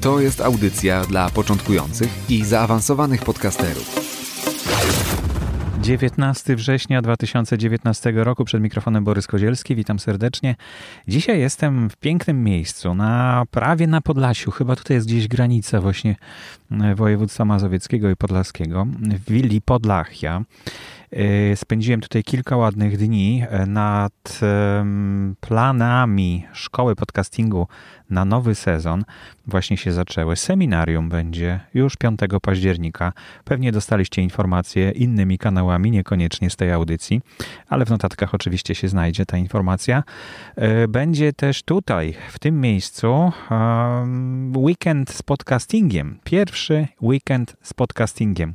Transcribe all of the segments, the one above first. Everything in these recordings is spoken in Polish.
To jest audycja dla początkujących i zaawansowanych podcasterów. 19 września 2019 roku przed mikrofonem Borys Kozielski. Witam serdecznie. Dzisiaj jestem w pięknym miejscu, na prawie na Podlasiu. Chyba tutaj jest gdzieś granica właśnie e, województwa mazowieckiego i podlaskiego. W willi Podlachia. E, spędziłem tutaj kilka ładnych dni e, nad planami szkoły podcastingu na nowy sezon właśnie się zaczęły. Seminarium będzie już 5 października. Pewnie dostaliście informacje innymi kanałami, niekoniecznie z tej audycji, ale w notatkach oczywiście się znajdzie ta informacja. E, będzie też tutaj, w tym miejscu, weekend z podcastingiem. Pierwszy weekend z podcastingiem.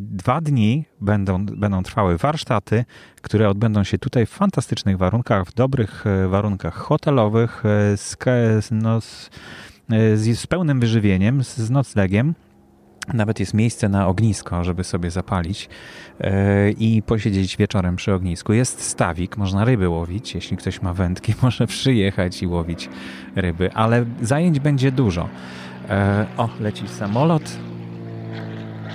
Dwa dni będą, będą trwały warsztaty, które odbędą się tutaj w fantastycznych warunkach, w dobrych e, warunkach hotelowych, z, no, z, z pełnym wyżywieniem, z noclegiem. Nawet jest miejsce na ognisko, żeby sobie zapalić i posiedzieć wieczorem przy ognisku. Jest stawik, można ryby łowić. Jeśli ktoś ma wędki, może przyjechać i łowić ryby, ale zajęć będzie dużo. O, leci samolot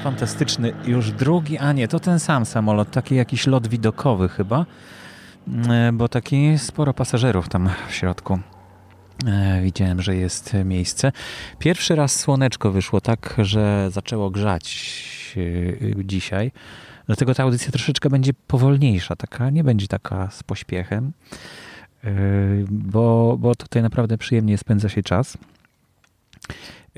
Fantastyczny, już drugi, a nie, to ten sam samolot, taki jakiś lot widokowy chyba, e, bo taki sporo pasażerów tam w środku. E, widziałem, że jest miejsce. Pierwszy raz słoneczko wyszło tak, że zaczęło grzać e, dzisiaj. Dlatego ta audycja troszeczkę będzie powolniejsza, taka nie będzie taka z pośpiechem, bo, bo tutaj naprawdę przyjemnie spędza się czas.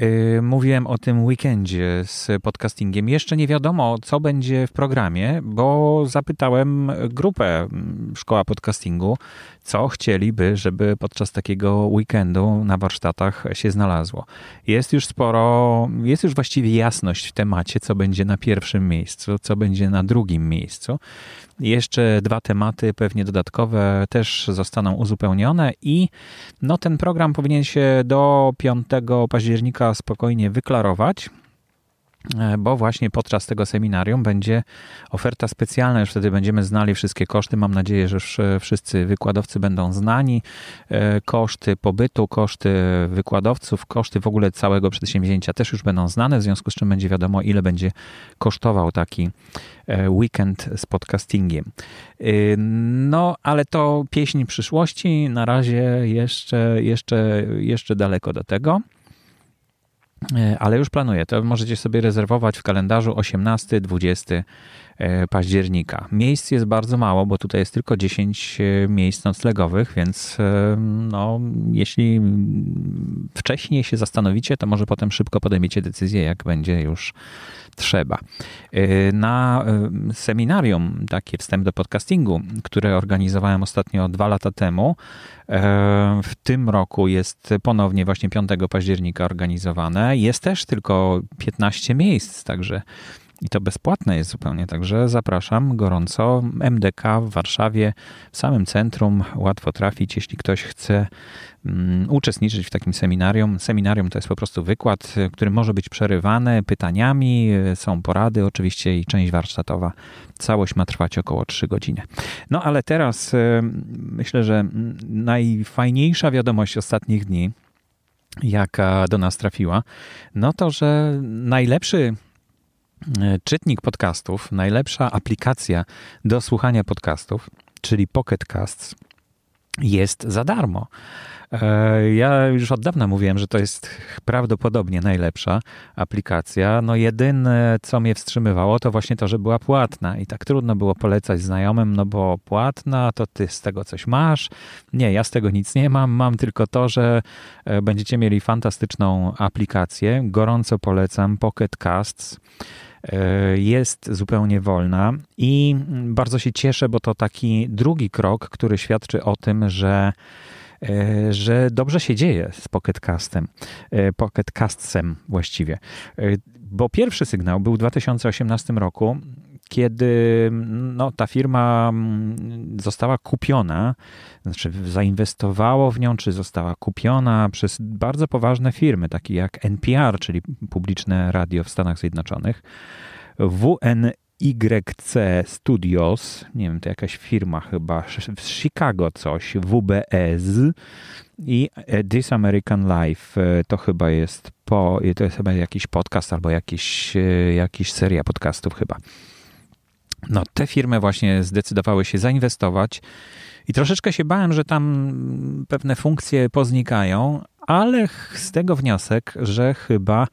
Y, mówiłem o tym weekendzie z podcastingiem. Jeszcze nie wiadomo, co będzie w programie, bo zapytałem grupę mm, Szkoła Podcastingu, co chcieliby, żeby podczas takiego weekendu na warsztatach się znalazło. Jest już sporo, jest już właściwie jasność w temacie, co będzie na pierwszym miejscu, co będzie na drugim miejscu. Jeszcze dwa tematy, pewnie dodatkowe, też zostaną uzupełnione i no, ten program powinien się do 5 października spokojnie wyklarować. E, bo właśnie podczas tego seminarium będzie oferta specjalna, już wtedy będziemy znali wszystkie koszty. Mam nadzieję, że e, wszyscy wykładowcy będą znani. E, koszty pobytu, koszty wykładowców, koszty w ogóle całego przedsięwzięcia też już będą znane, w związku z czym będzie wiadomo, ile będzie kosztował taki weekend z podcastingiem. No, ale to pieśń przyszłości. Na razie jeszcze, jeszcze, jeszcze daleko do tego. E, ale już planuję. To możecie sobie rezerwować w kalendarzu 18-20 e, października. Miejsc jest bardzo mało, bo tutaj jest tylko 10 e, miejsc noclegowych, więc no, jeśli wcześniej się zastanowicie, to może potem szybko podejmiecie decyzję, jak będzie już trzeba. Na seminarium, takie wstęp do podcastingu, które organizowałem ostatnio dwa lata temu, w tym roku jest ponownie właśnie 5 października organizowane. Jest też tylko 15 miejsc, także i to bezpłatne jest zupełnie, także zapraszam gorąco. MDK w Warszawie, w samym centrum, łatwo trafić, jeśli ktoś chce um, uczestniczyć w takim seminarium. Seminarium to jest po prostu wykład, który może być przerywany pytaniami, są porady oczywiście i część warsztatowa. Całość ma trwać około 3 godziny. No ale teraz y, myślę, że najfajniejsza wiadomość ostatnich dni, jaka do nas trafiła, no to, że najlepszy czytnik podcastów, najlepsza aplikacja do słuchania podcastów, czyli Pocket Casts, jest za darmo. E, ja już od dawna mówiłem, że to jest prawdopodobnie najlepsza aplikacja. No jedyne, co mnie wstrzymywało, to właśnie to, że była płatna i tak trudno było polecać znajomym, no bo płatna, to ty z tego coś masz. Nie, ja z tego nic nie mam. Mam tylko to, że e, będziecie mieli fantastyczną aplikację. Gorąco polecam Pocket Casts. E, jest zupełnie wolna i bardzo się cieszę, bo to taki drugi krok, który świadczy o tym, że e, że dobrze się dzieje z Pocketcastem, e, Pocketcastem właściwie. Bo pierwszy sygnał był w 2018 roku, kiedy no, ta firma mm, została kupiona, znaczy zainwestowało w nią, czy została kupiona przez bardzo poważne firmy, takie jak NPR, czyli publiczne radio w Stanach Zjednoczonych, WNYC Studios, nie wiem, to jakaś firma chyba z Chicago coś, WBS i This American Life to chyba jest po, to jest chyba jakiś podcast albo jakiś, jakiś seria podcastów chyba. No, te firmy właśnie zdecydowały się zainwestować i troszeczkę się bałem, że tam pewne funkcje poznikają, ale z tego wniosek, że chyba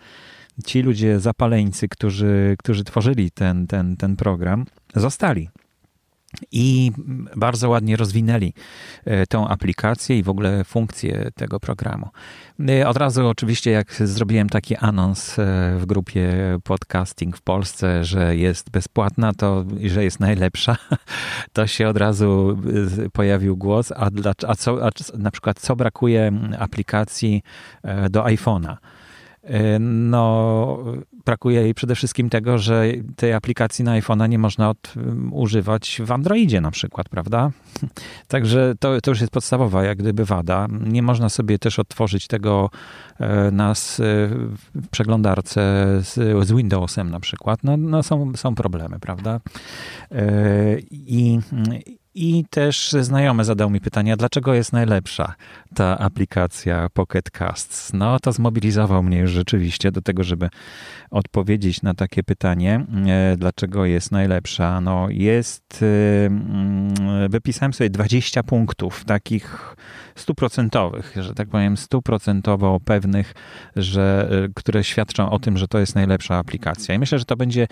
ci ludzie zapaleńcy, którzy, którzy tworzyli ten, ten, ten program, zostali i bardzo ładnie rozwinęli e, tą aplikację i w ogóle funkcję tego programu. E, od razu oczywiście jak zrobiłem taki anons e, w grupie podcasting w Polsce, że jest bezpłatna, to że jest najlepsza, to się od razu pojawił głos, a, dla, a, co, a na przykład co brakuje aplikacji do iPhone'a? No, brakuje jej przede wszystkim tego, że tej aplikacji na iPhone'a nie można od, um, używać w Androidzie na przykład, prawda? Także to, to już jest podstawowa jak gdyby wada. Nie można sobie też otworzyć tego e, na w przeglądarce z, z Windowsem na przykład. No, no są, są problemy, prawda? E, I i też znajomy zadał mi pytanie, dlaczego jest najlepsza ta aplikacja Pocket Casts. No to zmobilizował mnie już rzeczywiście do tego, żeby odpowiedzieć na takie pytanie, e, dlaczego jest najlepsza. No jest, e, mm, wypisałem sobie 20 punktów takich stuprocentowych, że tak powiem stuprocentowo pewnych, że, e, które świadczą o tym, że to jest najlepsza aplikacja. I myślę, że to będzie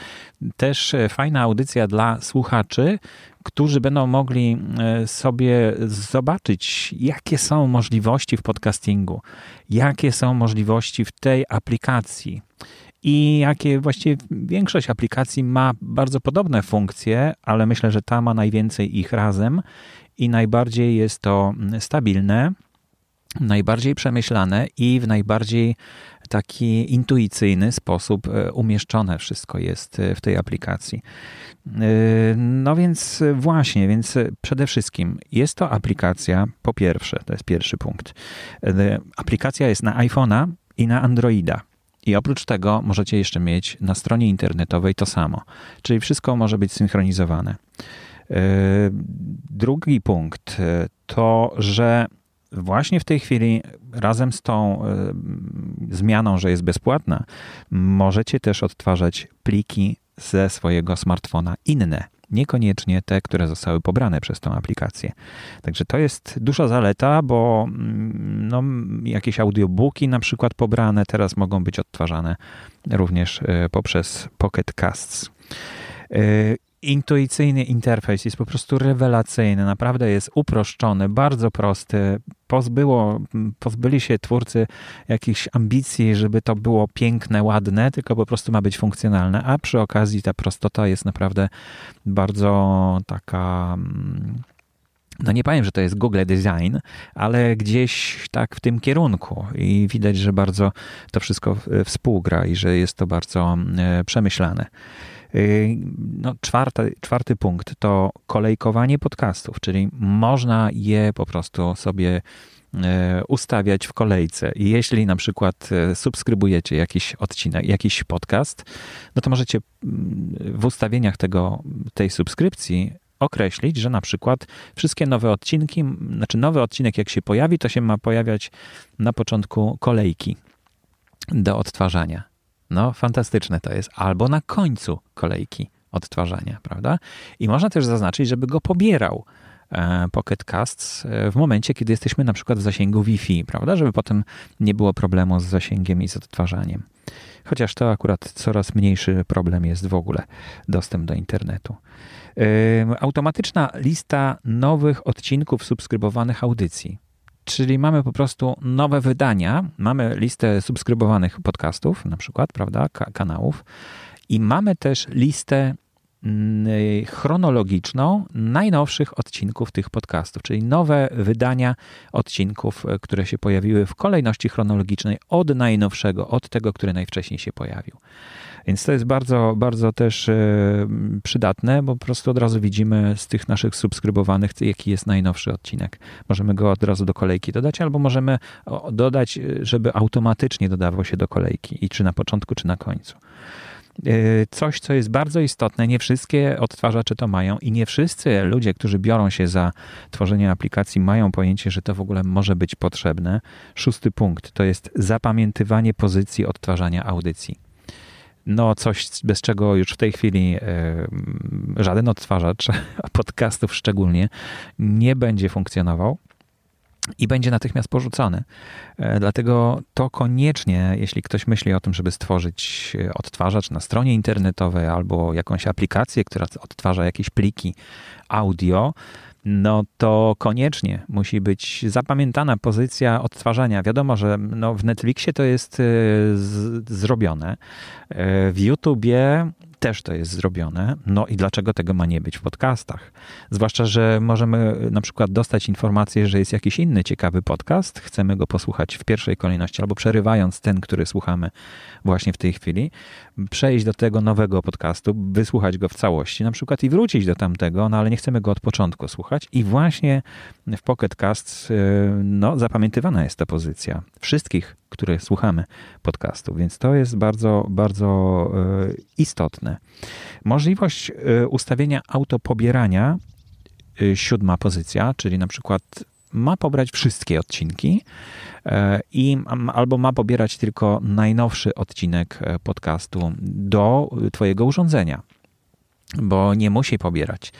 też fajna audycja dla słuchaczy, którzy będą mogli e, sobie zobaczyć, jakie są możliwości w podcastingu, jakie są możliwości w tej aplikacji i jakie właściwie większość aplikacji ma bardzo podobne funkcje, ale myślę, że ta ma najwięcej ich razem i najbardziej jest to stabilne, najbardziej przemyślane i w najbardziej taki intuicyjny sposób e, umieszczone wszystko jest e, w tej aplikacji. E, no więc właśnie, więc przede wszystkim jest to aplikacja, po pierwsze, to jest pierwszy punkt. Aplikacja jest na iPhone'a i na Androida. I oprócz tego możecie jeszcze mieć na stronie internetowej to samo. Czyli wszystko może być synchronizowane. Drugi punkt to, że właśnie w tej chwili razem z tą y, zmianą, że jest bezpłatna, możecie też odtwarzać pliki ze swojego smartfona inne, niekoniecznie te, które zostały pobrane przez tą aplikację. Także to jest duża zaleta, bo mm, no, jakieś audiobooki na przykład pobrane teraz mogą być odtwarzane również y, poprzez Pocket Casts. Intuicyjny interfejs jest po prostu rewelacyjny, naprawdę jest uproszczony, bardzo prosty. Pozbyło, pozbyli się twórcy jakichś ambicji, żeby to było piękne, ładne, tylko po prostu ma być funkcjonalne, a przy okazji ta prostota jest naprawdę bardzo taka mm, no nie powiem, że to jest Google Design, ale gdzieś tak w tym kierunku i widać, że bardzo to wszystko współgra i że jest to bardzo e, przemyślane. Y, no, czwarty, czwarty punkt to kolejkowanie podcastów, czyli można je po prostu sobie y, ustawiać w kolejce. I jeśli na przykład y, subskrybujecie jakiś odcinek, jakiś podcast, no to możecie mm, w ustawieniach tego, tej subskrypcji określić, że na przykład wszystkie nowe odcinki, znaczy nowy odcinek jak się pojawi, to się ma pojawiać na początku kolejki do odtwarzania. No, fantastyczne to jest. Albo na końcu kolejki odtwarzania, prawda? I można też zaznaczyć, żeby go pobierał e, Pocket Casts e, w momencie, kiedy jesteśmy na przykład w zasięgu Wi-Fi, prawda? Żeby potem nie było problemu z zasięgiem i z odtwarzaniem. Chociaż to akurat coraz mniejszy problem jest w ogóle dostęp do internetu. E, automatyczna lista nowych odcinków subskrybowanych audycji. Czyli mamy po prostu nowe wydania, mamy listę subskrybowanych podcastów, na przykład, prawda, kanałów, i mamy też listę chronologiczną najnowszych odcinków tych podcastów, czyli nowe wydania odcinków, które się pojawiły w kolejności chronologicznej od najnowszego, od tego, który najwcześniej się pojawił. Więc to jest bardzo, bardzo też e, przydatne, bo po prostu od razu widzimy z tych naszych subskrybowanych, jaki jest najnowszy odcinek. Możemy go od razu do kolejki dodać, albo możemy dodać, e, żeby automatycznie dodawał się do kolejki i czy na początku, czy na końcu. E, coś, co jest bardzo istotne, nie wszystkie odtwarzacze to mają i nie wszyscy ludzie, którzy biorą się za tworzenie aplikacji, mają pojęcie, że to w ogóle może być potrzebne. Szósty punkt to jest zapamiętywanie pozycji odtwarzania audycji no coś, bez czego już w tej chwili e, żaden odtwarzacz, podcastów szczególnie, nie będzie funkcjonował i będzie natychmiast porzucony. E, dlatego to koniecznie, jeśli ktoś myśli o tym, żeby stworzyć e, odtwarzacz na stronie internetowej albo jakąś aplikację, która odtwarza jakieś pliki audio, no to koniecznie musi być zapamiętana pozycja odtwarzania. Wiadomo, że no w Netflixie to jest e, z, zrobione. E, w YouTubie też to jest zrobione. No i dlaczego tego ma nie być w podcastach? Zwłaszcza, że możemy na przykład dostać informację, że jest jakiś inny ciekawy podcast, chcemy go posłuchać w pierwszej kolejności, albo przerywając ten, który słuchamy właśnie w tej chwili, przejść do tego nowego podcastu, wysłuchać go w całości, na przykład i wrócić do tamtego, no ale nie chcemy go od początku słuchać. I właśnie w Pocket Cast y, no, zapamiętywana jest ta pozycja wszystkich które słuchamy podcastu, więc to jest bardzo, bardzo e, istotne. Możliwość e, ustawienia autopobierania, e, siódma pozycja, czyli na przykład ma pobrać wszystkie odcinki i albo ma pobierać tylko najnowszy odcinek podcastu do Twojego urządzenia bo nie musi pobierać.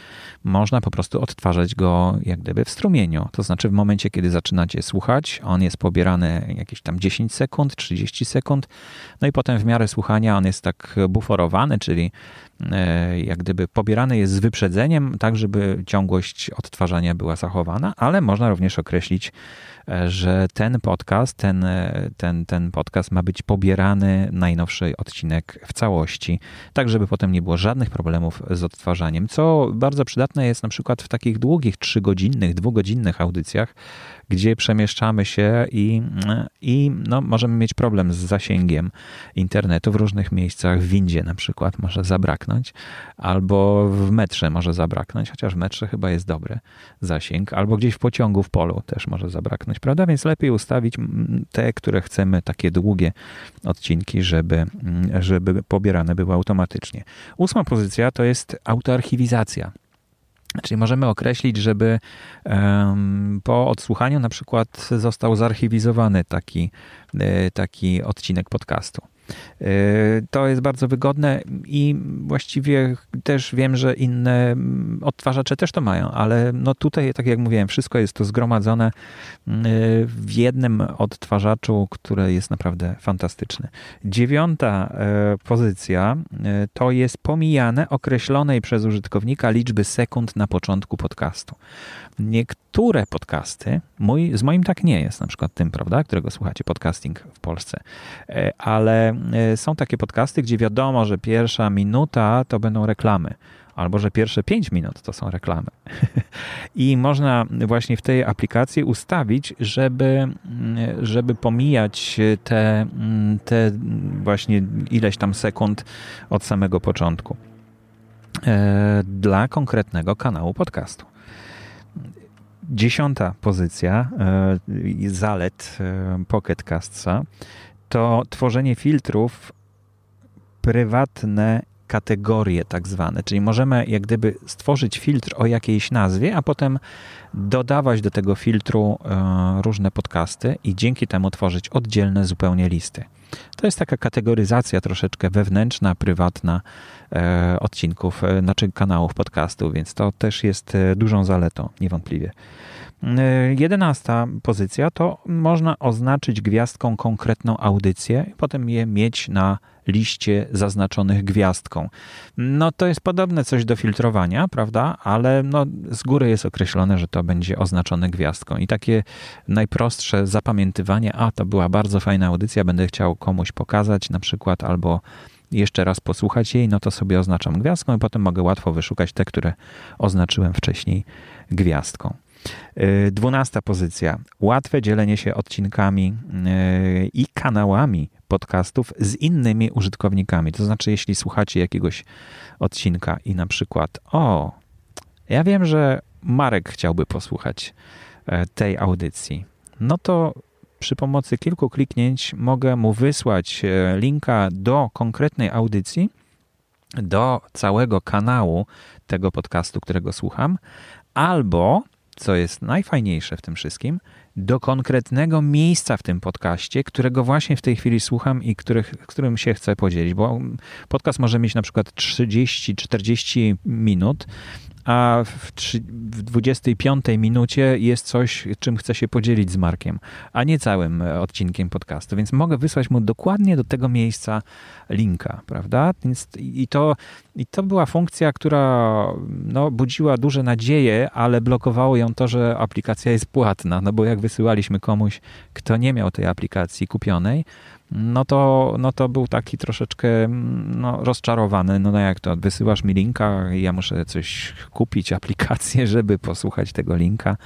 Można po prostu odtwarzać go jak gdyby w strumieniu. To znaczy w momencie, kiedy zaczynacie słuchać, on jest pobierany jakieś tam 10 sekund, 30 sekund, no i potem w miarę słuchania on jest tak buforowany, czyli e, jak gdyby pobierany jest z wyprzedzeniem, tak żeby ciągłość odtwarzania była zachowana, ale można również określić że ten podcast, ten, ten, ten podcast ma być pobierany, najnowszy odcinek w całości, tak żeby potem nie było żadnych problemów z odtwarzaniem, co bardzo przydatne jest na przykład w takich długich, trzygodzinnych, dwugodzinnych audycjach, gdzie przemieszczamy się i, i no, możemy mieć problem z zasięgiem internetu w różnych miejscach. W windzie na przykład może zabraknąć, albo w metrze może zabraknąć, chociaż w metrze chyba jest dobry zasięg, albo gdzieś w pociągu w polu też może zabraknąć, prawda? Więc lepiej ustawić te, które chcemy, takie długie odcinki, żeby, żeby pobierane były automatycznie. Ósma pozycja to jest autoarchiwizacja. Czyli możemy określić, żeby po odsłuchaniu na przykład został zarchiwizowany taki, e, taki odcinek podcastu. E, to jest bardzo wygodne i właściwie też wiem, że inne mm, odtwarzacze też to mają, ale no tutaj, tak jak mówiłem, wszystko jest to zgromadzone mm, w jednym odtwarzaczu, który jest naprawdę fantastyczny. Dziewiąta e, pozycja to jest pomijane określonej przez użytkownika liczby sekund na początku podcastu. Niektóre podcasty, mój, z moim tak nie jest, na przykład tym, prawda, którego słuchacie, podcasting w Polsce, ale E, są takie podcasty, gdzie wiadomo, że pierwsza minuta to będą reklamy albo że pierwsze 5 minut to są reklamy. I można właśnie w tej aplikacji ustawić, żeby, mm, żeby pomijać te, mm, te właśnie ileś tam sekund od samego początku e, dla konkretnego kanału podcastu. Dziesiąta pozycja e, zalet Pocket Castsa to tworzenie filtrów prywatne kategorie tak zwane, czyli możemy jak gdyby stworzyć filtr o jakiejś nazwie, a potem dodawać do tego filtru e, różne podcasty i dzięki temu tworzyć oddzielne zupełnie listy. To jest taka kategoryzacja troszeczkę wewnętrzna, prywatna e, odcinków, e, znaczy kanałów podcastu, więc to też jest dużą zaletą, niewątpliwie. Jedenasta pozycja to można oznaczyć gwiazdką konkretną audycję potem je mieć na liście zaznaczonych gwiazdką. No to jest podobne coś do filtrowania, prawda? Ale no, z góry jest określone, że to będzie oznaczone gwiazdką. I takie najprostsze zapamiętywanie, a to była bardzo fajna audycja, będę chciał komuś pokazać na przykład, albo jeszcze raz posłuchać jej, no to sobie oznaczam gwiazdką i potem mogę łatwo wyszukać te, które oznaczyłem wcześniej gwiazdką. Y, dwunasta pozycja. Łatwe dzielenie się odcinkami y, i kanałami podcastów z innymi użytkownikami. To znaczy, jeśli słuchacie jakiegoś odcinka i na przykład, o, ja wiem, że Marek chciałby posłuchać e, tej audycji, no to przy pomocy kilku kliknięć mogę mu wysłać e, linka do konkretnej audycji, do całego kanału tego podcastu, którego słucham, albo, co jest najfajniejsze w tym wszystkim, do konkretnego miejsca w tym podcaście, którego właśnie w tej chwili słucham i których, którym się chcę podzielić, bo podcast może mieć na przykład 30-40 minut, a w, w 25 minucie jest coś, czym chcę się podzielić z Markiem, a nie całym odcinkiem podcastu. Więc mogę wysłać mu dokładnie do tego miejsca linka, prawda? Więc i to, i to była funkcja, która no, budziła duże nadzieje, ale blokowało ją to, że aplikacja jest płatna. No bo jak wysyłaliśmy komuś, kto nie miał tej aplikacji kupionej, no to, no to był taki troszeczkę no, rozczarowany. No, no jak to, wysyłasz mi linka i ja muszę coś kupić, aplikację, żeby posłuchać tego linka.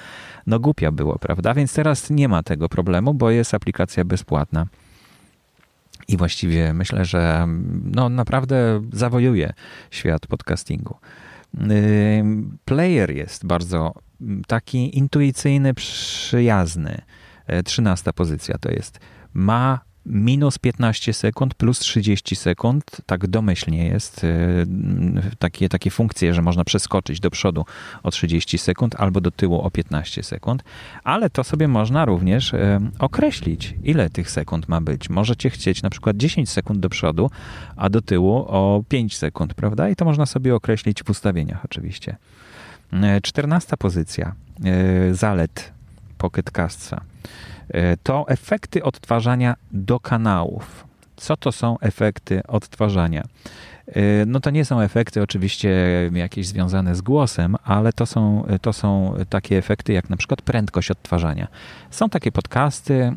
No głupia było, prawda? Więc teraz nie ma tego problemu, bo jest aplikacja bezpłatna. I właściwie myślę, że no, naprawdę zawojuje świat podcastingu. Player jest bardzo taki intuicyjny, przyjazny. E, trzynasta pozycja to jest. Ma minus 15 sekund plus 30 sekund, tak domyślnie jest, y, takie, takie funkcje, że można przeskoczyć do przodu o 30 sekund albo do tyłu o 15 sekund, ale to sobie można również y, określić, ile tych sekund ma być. Możecie chcieć na przykład 10 sekund do przodu, a do tyłu o 5 sekund, prawda? I to można sobie określić w ustawieniach oczywiście. 14 y, pozycja zalet Pocket. E, to efekty odtwarzania do kanałów. Co to są efekty odtwarzania? E, no to nie są efekty oczywiście jakieś związane z głosem, ale to są, to są takie efekty jak na przykład prędkość odtwarzania. Są takie podcasty,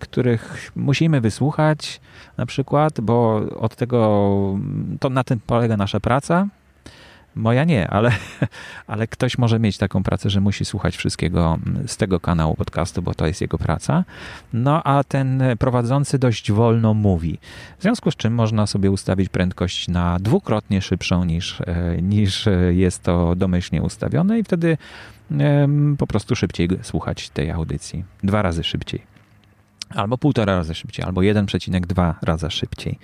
których musimy wysłuchać na przykład, bo od tego, to na tym polega nasza praca, Moja nie, ale, ale ktoś może mieć taką pracę, że musi słuchać wszystkiego z tego kanału podcastu, bo to jest jego praca. No a ten prowadzący dość wolno mówi. W związku z czym można sobie ustawić prędkość na dwukrotnie szybszą niż, e, niż jest to domyślnie ustawione i wtedy po prostu szybciej słuchać tej audycji. Dwa razy szybciej albo półtora razy szybciej, albo 1,2 raza szybciej.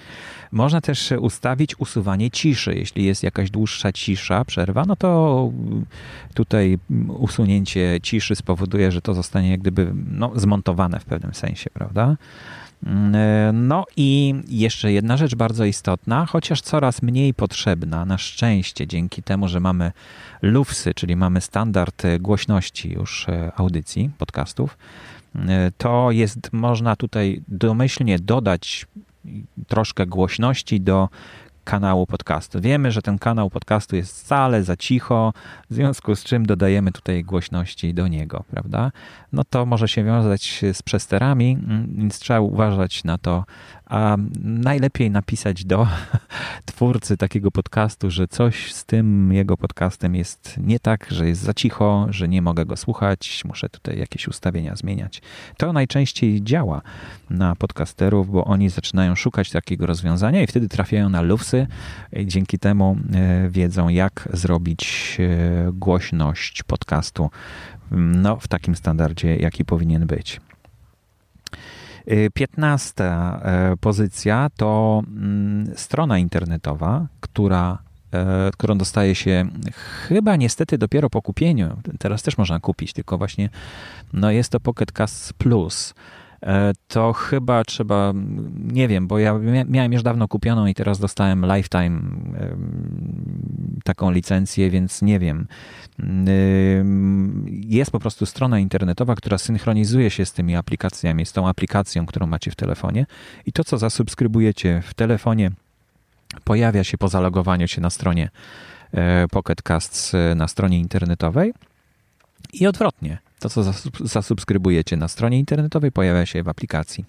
Można też ustawić usuwanie ciszy. Jeśli jest jakaś dłuższa cisza, przerwa, no to tutaj usunięcie ciszy spowoduje, że to zostanie jak gdyby no, zmontowane w pewnym sensie, prawda? No i jeszcze jedna rzecz bardzo istotna, chociaż coraz mniej potrzebna, na szczęście, dzięki temu, że mamy lufsy, czyli mamy standard głośności już e, audycji, podcastów, to jest, można tutaj domyślnie dodać troszkę głośności do kanału podcastu. Wiemy, że ten kanał podcastu jest wcale za cicho, w związku z czym dodajemy tutaj głośności do niego, prawda? No to może się wiązać z przesterami, więc trzeba uważać na to, a najlepiej napisać do twórcy takiego podcastu, że coś z tym jego podcastem jest nie tak, że jest za cicho, że nie mogę go słuchać, muszę tutaj jakieś ustawienia zmieniać. To najczęściej działa na podcasterów, bo oni zaczynają szukać takiego rozwiązania i wtedy trafiają na lufsy i dzięki temu e, wiedzą, jak zrobić e, głośność podcastu no, w takim standardzie, jaki powinien być. Y, piętnasta e, pozycja to mm, strona internetowa, która e, którą dostaje się chyba niestety dopiero po kupieniu. Teraz też można kupić, tylko właśnie no jest to Pocket Cast Plus. E, to chyba trzeba, nie wiem, bo ja miałem już dawno kupioną i teraz dostałem lifetime taką licencję, więc nie wiem. Jest po prostu strona internetowa, która synchronizuje się z tymi aplikacjami, z tą aplikacją, którą macie w telefonie i to, co zasubskrybujecie w telefonie, pojawia się po zalogowaniu się na stronie e, Pocket Casts na stronie internetowej i odwrotnie. To, co zasubskrybujecie na stronie internetowej, pojawia się w aplikacji.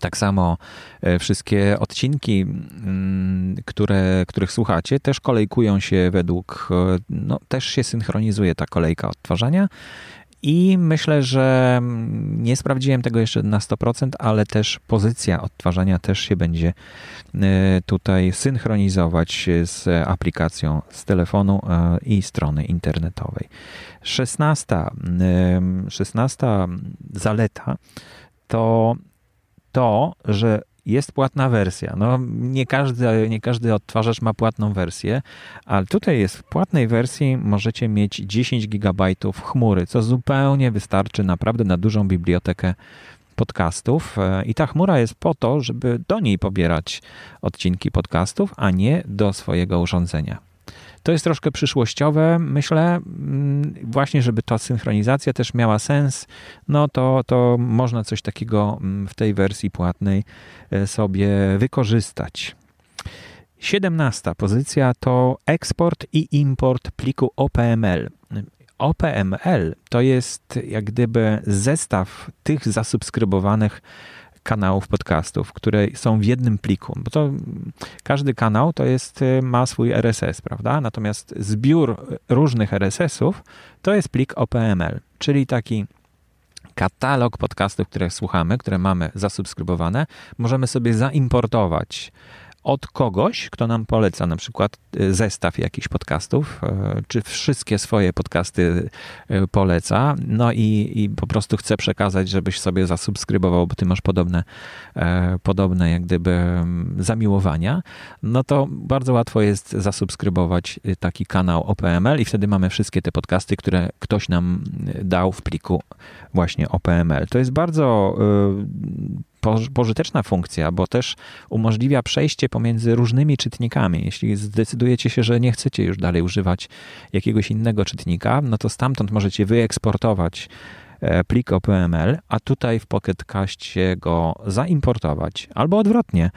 Tak samo e, wszystkie odcinki, mm, które, których słuchacie, też kolejkują się według, e, no, też się synchronizuje ta kolejka odtwarzania. I myślę, że mm, nie sprawdziłem tego jeszcze na 100%, ale też pozycja odtwarzania też się będzie e, tutaj synchronizować z aplikacją z telefonu i strony internetowej. 16, 16 zaleta to to, że jest płatna wersja. No, nie każdy, nie każdy odtwarzacz ma płatną wersję, ale tutaj jest w płatnej wersji możecie mieć 10 GB chmury, co zupełnie wystarczy naprawdę na dużą bibliotekę podcastów. E, I ta chmura jest po to, żeby do niej pobierać odcinki podcastów, a nie do swojego urządzenia. To jest troszkę przyszłościowe, myślę, mm, właśnie, żeby ta synchronizacja też miała sens, no to, to można coś takiego mm, w tej wersji płatnej e, sobie wykorzystać. 17 pozycja to eksport i import pliku OPML. OPML to jest jak gdyby zestaw tych zasubskrybowanych kanałów podcastów, które są w jednym pliku, bo to każdy kanał to jest, y, ma swój RSS, prawda? Natomiast zbiór różnych RSS-ów to jest plik OPML, czyli taki katalog podcastów, które słuchamy, które mamy zasubskrybowane, możemy sobie zaimportować od kogoś, kto nam poleca na przykład y, zestaw jakichś podcastów, y, czy wszystkie swoje podcasty y, poleca, no i, i po prostu chce przekazać, żebyś sobie zasubskrybował, bo ty masz podobne, e, podobne jak gdyby mm, zamiłowania, no to bardzo łatwo jest zasubskrybować taki kanał OPML i wtedy mamy wszystkie te podcasty, które ktoś nam dał w pliku właśnie OPML. To jest bardzo pożyteczna funkcja, bo też umożliwia przejście pomiędzy różnymi czytnikami. Jeśli zdecydujecie się, że nie chcecie już dalej używać jakiegoś innego czytnika, no to stamtąd możecie wyeksportować e, plik OPML, a tutaj w Pocket Castie go zaimportować, albo odwrotnie,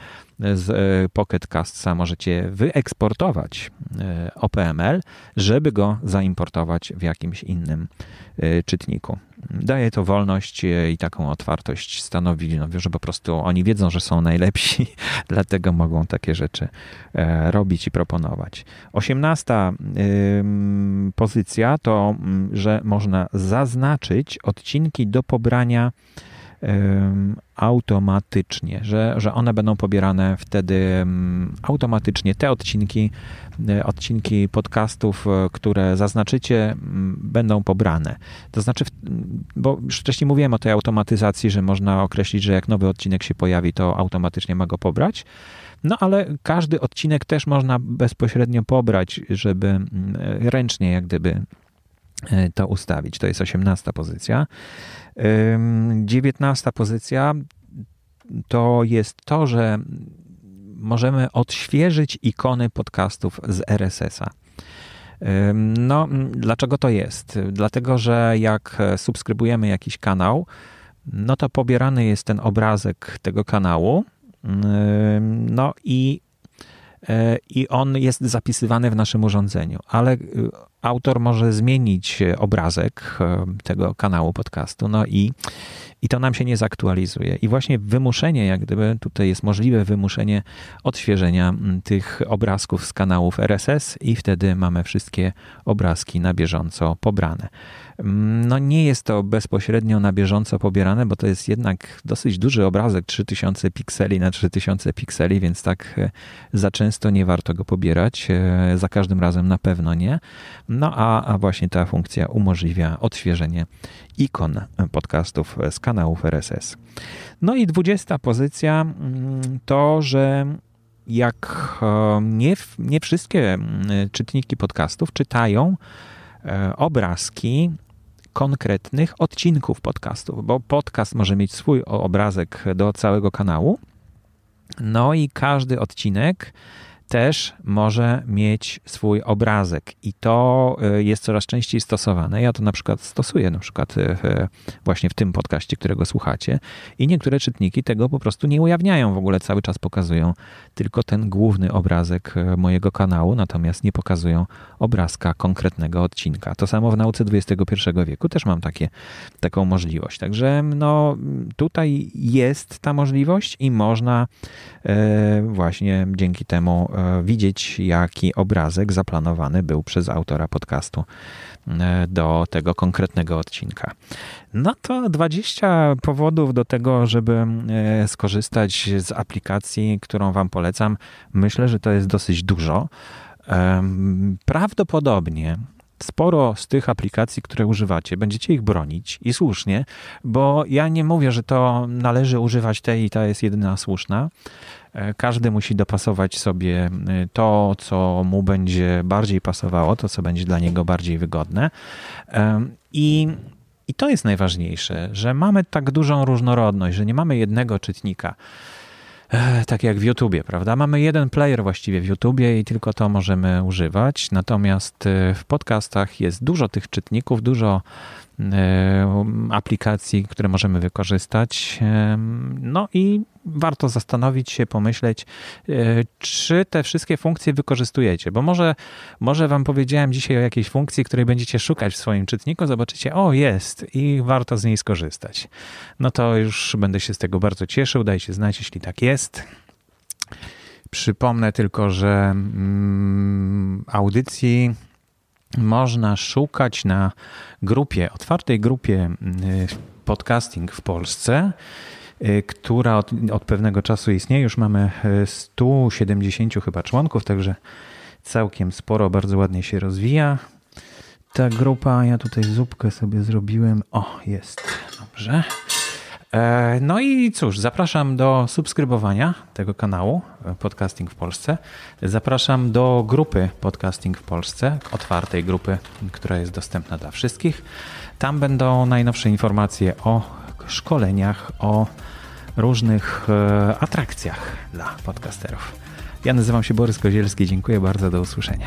z e, Pocket Castsa możecie wyeksportować e, OPML, żeby go zaimportować w jakimś innym czytniku daje to wolność i taką otwartość stanowi, no, że po prostu oni wiedzą, że są najlepsi, dlatego mogą takie rzeczy e, robić i proponować. Osiemnasta pozycja to, że można zaznaczyć odcinki do pobrania automatycznie, że, że one będą pobierane wtedy automatycznie. Te odcinki, e, odcinki podcastów, e, które zaznaczycie, będą pobrane. To znaczy, bo już wcześniej mówiłem o tej automatyzacji, że można określić, że jak nowy odcinek się pojawi, to automatycznie ma go pobrać. No ale każdy odcinek też można bezpośrednio pobrać, żeby ręcznie jak gdyby to ustawić. To jest 18 pozycja. 19 pozycja to jest to, że możemy odświeżyć ikony podcastów z RSS-a. No, dlaczego to jest? Dlatego, że jak subskrybujemy jakiś kanał, no to pobierany jest ten obrazek tego kanału. No i, e, i on jest zapisywany w naszym urządzeniu, ale y, autor może zmienić obrazek e, tego kanału podcastu, no i, i to nam się nie zaktualizuje. I właśnie wymuszenie, jak gdyby tutaj jest możliwe wymuszenie odświeżenia tych obrazków z kanałów RSS i wtedy mamy wszystkie obrazki na bieżąco pobrane. No nie jest to bezpośrednio na bieżąco pobierane, bo to jest jednak dosyć duży obrazek, 3000 pikseli na 3000 pikseli, więc tak e, za często nie warto go pobierać, e, za każdym razem na pewno nie. No a, a właśnie ta funkcja umożliwia odświeżenie ikon podcastów z kanałów RSS. No i 20 pozycja mm, to, że jak e, nie, nie wszystkie mm, czytniki podcastów czytają obrazki konkretnych odcinków podcastów, bo podcast może mieć swój obrazek do całego kanału. No i każdy odcinek też może mieć swój obrazek i to e, jest coraz częściej stosowane. Ja to na przykład stosuję na przykład e, właśnie w tym podcaście, którego słuchacie i niektóre czytniki tego po prostu nie ujawniają w ogóle, cały czas pokazują tylko ten główny obrazek e, mojego kanału, natomiast nie pokazują obrazka konkretnego odcinka. To samo w nauce XXI wieku też mam takie, taką możliwość. Także no, tutaj jest ta możliwość i można właśnie dzięki temu E, widzieć, jaki obrazek zaplanowany był przez autora podcastu e, do tego konkretnego odcinka. No to 20 powodów do tego, żeby e, skorzystać z aplikacji, którą Wam polecam. Myślę, że to jest dosyć dużo. Prawdopodobnie sporo z tych aplikacji, które używacie, będziecie ich bronić i słusznie, bo ja nie mówię, że to należy używać tej i ta jest jedyna słuszna. E, każdy musi dopasować sobie e, to, co mu będzie bardziej pasowało, to, co będzie dla niego bardziej wygodne. E, I i to jest najważniejsze, że mamy tak dużą różnorodność, że nie mamy jednego czytnika. Tak jak w YouTubie, prawda? Mamy jeden player właściwie w YouTubie i tylko to możemy używać. Natomiast w podcastach jest dużo tych czytników, dużo aplikacji, które możemy wykorzystać. No i warto zastanowić się, pomyśleć, e, czy te wszystkie funkcje wykorzystujecie, bo może, może wam powiedziałem dzisiaj o jakiejś funkcji, której będziecie szukać w swoim czytniku, zobaczycie, o jest i warto z niej skorzystać. No to już będę się z tego bardzo cieszył, dajcie znać, jeśli tak jest. Przypomnę tylko, że mm, audycji można szukać na grupie, otwartej grupie y, podcasting w Polsce, y, która od, od, pewnego czasu istnieje. Już mamy 170 y, chyba członków, także całkiem sporo, bardzo ładnie się rozwija. Ta grupa, ja tutaj zupkę sobie zrobiłem. O, jest. Dobrze. E, no i cóż, zapraszam do subskrybowania tego kanału e, Podcasting w Polsce. Zapraszam do grupy Podcasting w Polsce, otwartej grupy, która jest dostępna dla wszystkich. Tam będą najnowsze informacje o szkoleniach, o różnych e, atrakcjach dla podcasterów. Ja nazywam się Borys Kozielski, dziękuję bardzo, do usłyszenia.